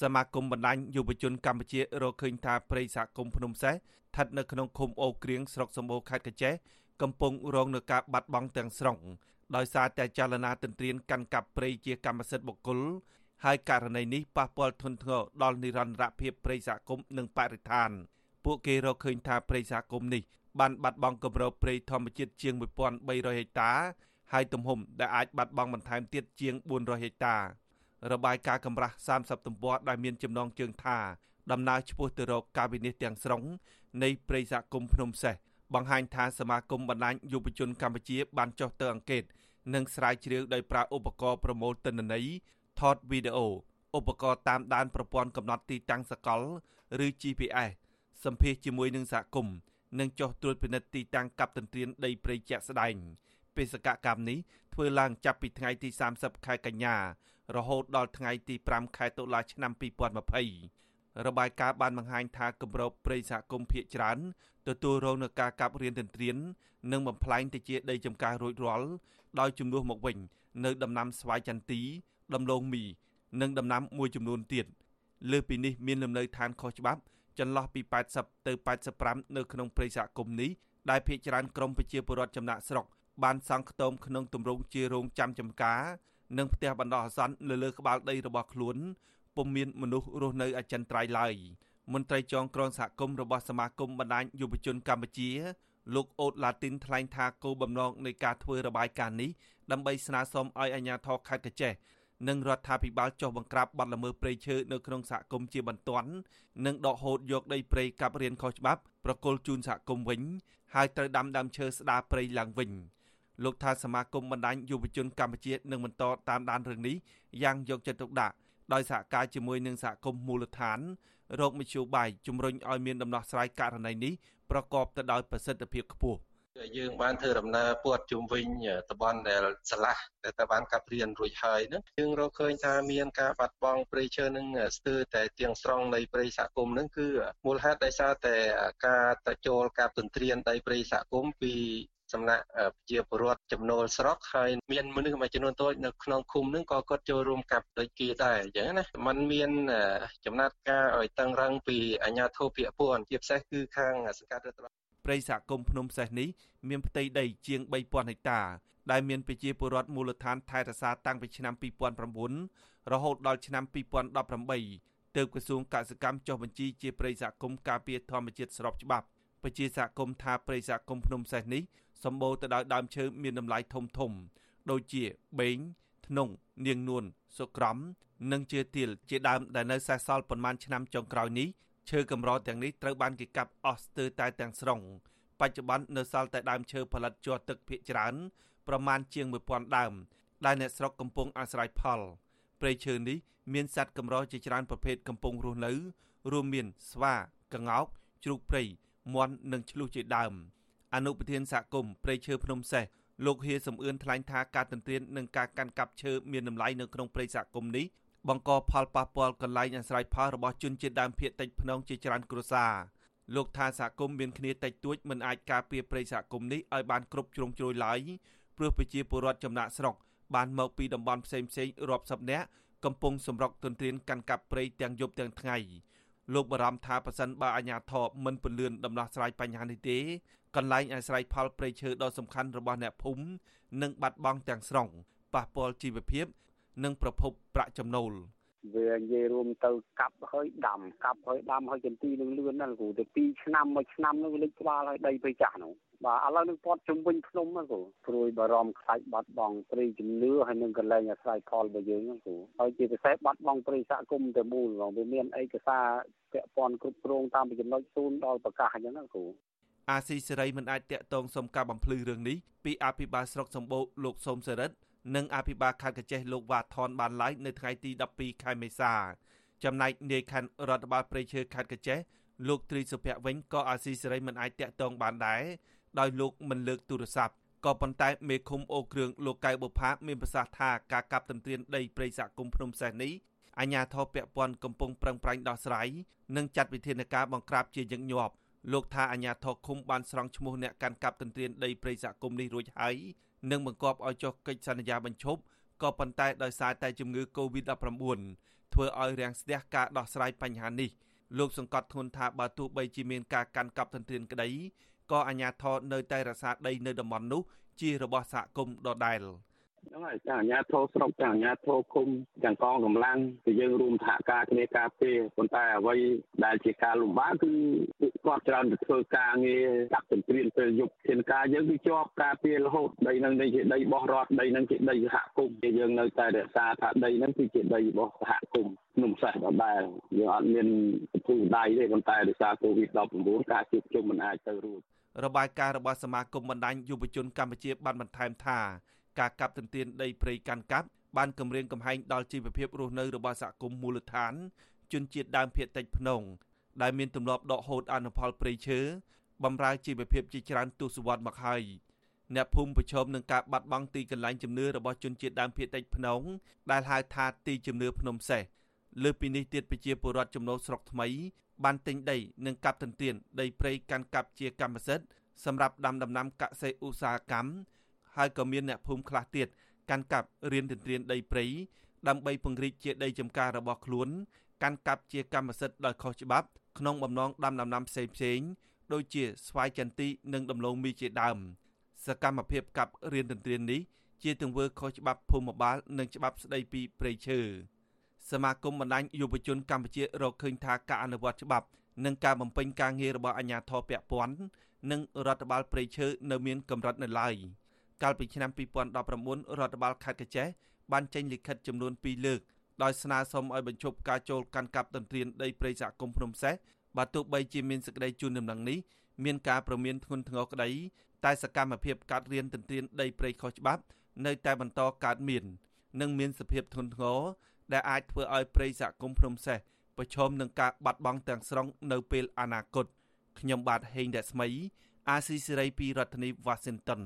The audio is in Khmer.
សមាគមបណ្ដាញយុវជនកម្ពុជារកឃើញថាព្រៃសហគមន៍ភ្នំសេះស្ថិតនៅក្នុងឃុំអូក្រៀងស្រុកសម្បូរខេត្តកញ្ចេះកំពុងរងនឹងការបាត់បង់ទាំងស្រុងដោយសារតែចលនាទន្ទ្រានកាន់កាប់ព្រៃជាកម្មសិទ្ធិបុគ្គលហើយករណីនេះប៉ះពាល់ធ្ងន់ធ្ងរដល់និរន្តរភាពព្រៃសហគមន៍និងបរិស្ថាន ពួកគេរកឃើញថាព្រៃសហគមន៍នេះបានបាត់បង់គម្របព្រៃធម្មជាតិជាង1300ហិកតា ហើយទំហំដែលអាចបាត់បង់បន្ថែមទៀតជាង400ហិកតា របាយការណ៍កម្រាស់30ទំព័រដែលមានចំណងជើងថាដំណើរឆ្ពោះទៅរកការវិនិច្ឆ័យទាំងស្រុងនៃព្រៃសហគមន៍ភ្នំសេះបង្ហាញថាសមាគមបណ្ដាញយុវជនកម្ពុជាបានចុះទៅអង្កេតនិងស្រាវជ្រាវដោយប្រើឧបករណ៍ប្រមូលទិន្នន័យថតវីដេអូឧបករណ៍តាមដានប្រព័ន្ធកំណត់ទីតាំងសកលឬ GPS សម្ភាសជាមួយនឹងសហគមន៍និងចុះត្រួតពិនិត្យទីតាំងកັບទន្ទ្រានដីព្រៃជាក់ស្ដែង បេសកកម្មនេះធ្វើឡើងចាប់ពីថ្ងៃទី30ខែកញ្ញារហូតដល់ថ្ងៃទី5ខែតុលាឆ្នាំ2020របាយការណ៍បានបង្ហាញថាគម្របព្រៃសហគមន៍ភៀកច្រើនទទួលរងនឹងការកាប់រៀនទន្ទ្រាននិងបំផ្លាញទៅជាដីចម្ការរួចរាល់ដោយជំនួសមកវិញនៅដំណាំស្វាយចន្ទីដំឡូងមី និងដំណាំមួយចំនួនទៀតលើពីនេះមានលំនៅឋានខុសច្បាប់ចន្លោះពី80ទៅ85នៅក្នុងព្រៃសហគមន៍នេះដែលភ ieck ច្រើនក្រមប្រជាពលរដ្ឋចំណាក់ស្រុក បានសង់ខ្ទមក្នុងទម្រង់ជារោងចាំចំការ និងផ្ទះបណ្ដោះអាសន្នលើលើក្បាលដីរបស់ខ្លួនពុំមានមនុស្សរស់នៅអចិន្ត្រៃយ៍ឡើយមន្ត្រីចងក្រងសហគមន៍របស់សមាគមបណ្ដាញយុវជនកម្ពុជាលោកអូតឡាទីនថ្លែងថាគោលបំណងនៃការធ្វើរបាយការណ៍នេះដើម្បីស្នើសុំឲ្យអាជ្ញាធរខេត្តកញ្ចេះនិងរដ្ឋាភិបាលចុះបង្ក្រាបបទល្មើសព្រៃឈើនៅក្នុងសហគមន៍ជាបន្ទាន់និងដកហូតយកដីព្រៃកាប់រៀនខុសច្បាប់ប្រគល់ជូនសហគមន៍វិញហើយត្រូវដាំដើមឈើស្ដារព្រៃឡើងវិញ លោកថាសមាគមបណ្ដាញយុវជនកម្ពុជានឹងបន្តតាមដានរឿងនេះយ៉ាងយកចិត្តទុកដាក់ដោយសហការជាមួយនឹងសហគមន៍មូលដ្ឋានរោគមជ្ឈបាយជំរុញឲ្យមានដំណោះស្រាយករណីនេះប្រកបទៅដោយប្រសិទ្ធភាពខ្ពស់យើងបានធ្វើដំណើរពួតជុំវិញតំបន់ដែលឆ្លាស់ដែលតែបានកាប់រៀនរួចហើយហ្នឹងយើងរកឃើញថាមានការបាត់បង់ព្រៃឈើនឹងស្ទើរតែទាំងស្រុងនៃព្រៃសហគមន៍ហ្នឹងគឺមូលហេតុដោយសារតែការតចូលកាប់ទន្ទ្រាนដីព្រៃសហគមន៍ពី សំណាក់ប្រជាពលរដ្ឋចំណូលស្រុកហើយមានមនុស្សមួយចំនួនតូចនៅក្នុងឃុំនឹងក៏គាត់ចូលរួមកាប់ដូចគេដែរអញ្ចឹងណាมันមានចំណាត់ការឲ្យតឹងរឹងពីអាជ្ញាធរភាគពួនជាពិសេសគឺខាងសង្កាត់រតនព្រៃសហគមន៍ភ្នំសេះនេះមានផ្ទៃដីជាង3000ហិកតាដែលមានប្រជាពលរដ្ឋមូលដ្ឋានថែរក្សាតាំងពីឆ្នាំ2009រហូតដល់ឆ្នាំ2018ទើបក្រសួងកសិកម្មចុះបញ្ជីជាព្រៃសហគមន៍ការពារធម្មជាតិស្របច្បាប់ ប្រជាសហគមន៍ថាព្រៃសហគមន៍ភ្នំសេះនេះសម្បូរទៅដោយដើមឈើមានតម្លៃធំធំ ដូចជាបេងធ្នង់នាងនួនសុក្រំ និងជឿទៀលជាដើមដែលនៅសេសសល់ប៉ុន្មានឆ្នាំចុងក្រោយនេះឈើកម្រទាំងនេះត្រូវបានគេកាប់អស់ស្ទើរតែទាំងស្រុងបច្ចុប្បន្ននៅសល់តែដើមឈើផលិតជ័រទឹកភ ieck ច្រើនប្រមាណជាង1000ដើម ដែលអ្នកស្រុកកំពុងអាស្រ័យផលព្រៃឈើនេះមានសត្វកម្រជាច្រើនប្រភេទកំពុងរស់នៅរួមមានស្វាក្ងោកជ្រូកព្រៃ មន់និងឆ្លុះជាដើមអនុប្រធានសហគមន៍ព្រៃឈើភ្នំសេះលោកហៀសំអឿនថ្លែងថាការទន្ទ្រាននិងការកាន់កាប់ឈើមានតម្លៃនៅក្នុងព្រៃសហគមន៍នេះបង្កផលប៉ះពាល់កន្លែងអាស្រ័យផលរបស់ជនជាតិដើមភាគតិចភ្នងជាច្រើនគ្រួសារលោកថាសហគមន៍មានគ្នាតិចតួចមិនអាចការពារព្រៃសហគមន៍នេះឲ្យបានគ្រប់ជ្រុងជ្រោយឡើយព្រោះប្រជាពលរដ្ឋចំណាក់ស្រុកបានមកពីតំបន់ផ្សេងៗរាប់សិបនាក់កំពុងសម្រុកទន្ទ្រានកាន់កាប់ព្រៃទាំងយប់ទាំងថ្ងៃ លោកបារម្ភថាប៉ះសិនបើអាជ្ញាធរមិនពន្លឿនដំណោះស្រាយបញ្ហានេះទេកន្លែងអាស្រ័យផលព្រៃឈើដ៏សំខាន់របស់អ្នកភូមិនឹងបាត់បង់ទាំងស្រុងប៉ះពាល់ជីវភាព និងប្រភពប្រាក់ចំណូល វានិយាយរួមទៅកាប់ហើយដាំកាប់ហើយដាំហើយចន្ទីនឹងលឿនណាស់គ្រូទៅ2ឆ្នាំមួយឆ្នាំនឹងលេចក្បាលហើយដីព្រៃចាស់នោះបាទឥឡូវនឹងពត់ជំវិញភ្នំហ្នឹងគ្រូព្រួយបារម្ភខ្លាចបាត់បង់ព្រៃជំនឿហើយនឹងកន្លែងអាស្រ័យផលរបស់យើងហ្នឹងគ្រូហើយជាពិសេសបាត់បង់ព្រៃសហគមន៍ទៅមូលហ្មងវាមានឯកសារពាក់ព័ន្ធគ្រប់គ្រងតាមចំណុចស៊ូនដល់ប្រកាសអញ្ចឹងណាគ្រូអាស៊ីសេរីមិនអាចតាក់ទងសុំការបំភ្លឺរឿងនេះពីអភិបាលស្រុកសម្បូរលោកសុំសេរិទ្ធ និងអភិបាលខេត្តកញ្ចេះលោកវ៉ាថនបានឡាយនៅថ្ងៃទី12ខែមេសាចំណែកនាយខណ្ឌរដ្ឋបាលព្រៃឈើខេត្តកញ្ចេះលោកត្រីសុភ័ក្រវិញក៏អាស៊ីសេរីមិនអាចតាក់ទងបានដែរដោយលោកមិនលើកទូរស័ព្ទក៏ប៉ុន្តែមេឃុំអូគ្រឿងលោកកៅបុផាមានប្រសាសន៍ថាការកាប់ទន្ទ្រានដីព្រៃសហគមន៍ភ្នំសេះនេះអាជ្ញាធរពាក់ព័ន្ធកំពុងប្រឹងប្រែងដោះស្រាយនិងចាត់វិធានការបង្ក្រាបជាញឹកញាប់លោកថាអាញាធរឃុំបានស្រង់ឈ្មោះអ្នកកាន់កាប់ទន្ទ្រានដីព្រៃសហគមន៍នេះរួចហើយ និងបង្គាប់ឲ្យចុះកិច្ចសន្យាបញ្ឈប់ក៏ប៉ុន្តែដោយសារតែជំងឺ Covid-19 ធ្វើឲ្យរាំងស្ទះការដោះស្រាយបញ្ហានេះលោកសង្កត់ធ្ងន់ថាបើទោះបីជាមានការកាន់កាប់ទន្ទ្រានក្តីក៏អាជ្ញាធរនៅតែរក្សាដីនៅតំបន់នោះជារបស់សហគមន៍ដដែល។ ហ្នឹងហើយទាំងអាជ្ញាធរស្រុកទាំងអាជ្ញាធរឃុំទាំងកងកម្លាំងគឺយើងរួមសហការគ្នាការពារប៉ុន្តែអ្វីដែលជាការលំបាកគឺពួកគាត់ច្រើនទៅធ្វើការងារកាប់ទន្ទ្រានពេលយប់ធានការយើងគឺជាប់ការពាររហូតដីនឹងនេះជាដីរបស់រដ្ឋដីនឹងជាដីសហគមន៍យើងនៅតែរក្សាថាដីនឹងគឺជាដីរបស់សហគមន៍ក្នុងសេះដដែលយើងអត់មានពុះដៃទេប៉ុន្តែដោយសារកូវីដ19 ការជួបជុំមិនអាចទៅរួចរបាយការណ៍របស់សមាគមបណ្ដាញយុវជនកម្ពុជាបានបន្ថែមថា ការកាប់ទន្ទ្រានដីព្រៃកាន់កាប់បានគម្រាមកំហែងដល់ជីវភាពរស់នៅរបស់សហគមន៍មូលដ្ឋាន ជនជាតិដើមភាគតិចភ្នងដែលមានទម្លាប់ដកហូតអនុផលព្រៃឈើបំរើជីវភាពជាច្រើនទសវត្សរ៍មកហើយអ្នកភូមិប្រឈមនឹងការបាត់បង់ទីកន្លែងជំនឿរបស់ជនជាតិដើមភាគតិចភ្នងដែលហៅថាទីជំនឿភ្នំសេះលើពីនេះទៀតប្រជាពលរដ្ឋចំណូលស្រុកថ្មី បានទិញដីនិងកាប់ទន្ទ្រានដីព្រៃកាន់កាប់ជាកម្មសិទ្ធិសម្រាប់ដាំដំណាំកសិឧស្សាហកម្ម ហើយក៏មានអ្នកភូមិខ្លះទៀតកាន់កាប់រៀនទន្ទ្រានដីព្រៃដើម្បីពង្រីកជាដីចម្ការរបស់ខ្លួនកាន់កាប់ជាកម្មសិទ្ធិដោយខុសច្បាប់ក្នុងបំណងដាំដំណាំផ្សេងផ្សេងដូចជាស្វាយចន្ទីនិងដំឡូងមីជាដើមសកម្មភាពកាប់រៀនទន្ទ្រាននេះជាទង្វើខុសច្បាប់ភូមិបាលនិងច្បាប់ស្ដីពីព្រៃឈើសមាគមបណ្ដាញយុវជនកម្ពុជារកឃើញថាការអនុវត្តច្បាប់និងការបំពេញការងាររបស់អាជ្ញាធរពាក់ព័ន្ធនិងរដ្ឋបាលព្រៃឈើនៅមានកម្រិតនៅឡើយ។ កាលពីឆ្នាំ2019រដ្ឋបាលខេត្តកញ្ចេះបានចេញលិខិតចំនួន2លើកដោយស្នើសុំឲ្យបញ្ឈប់ការចូលកាន់កាប់ទន្ទ្រានដីព្រៃសហគមន៍ភ្នំសេះបើទោះបីជាមានសេចក្តីជូនដំណឹងនេះមានការប្រមានធ្ងន់ធ្ងរក្តីតែសកម្មភាពកាត់រៀនទន្ទ្រានដីព្រៃខុសច្បាប់ នៅតែបន្តកើតមាន និងមានសភាពធ្ងន់ធ្ងរដែលអាចធ្វើឲ្យព្រៃសហគមន៍ភ្នំសេះប្រឈមនឹងការបាត់បង់ទាំងស្រុងនៅពេលអនាគតខ្ញុំបាទហេងរស្មី អាស៊ីសេរីពីរដ្ឋធានី Washington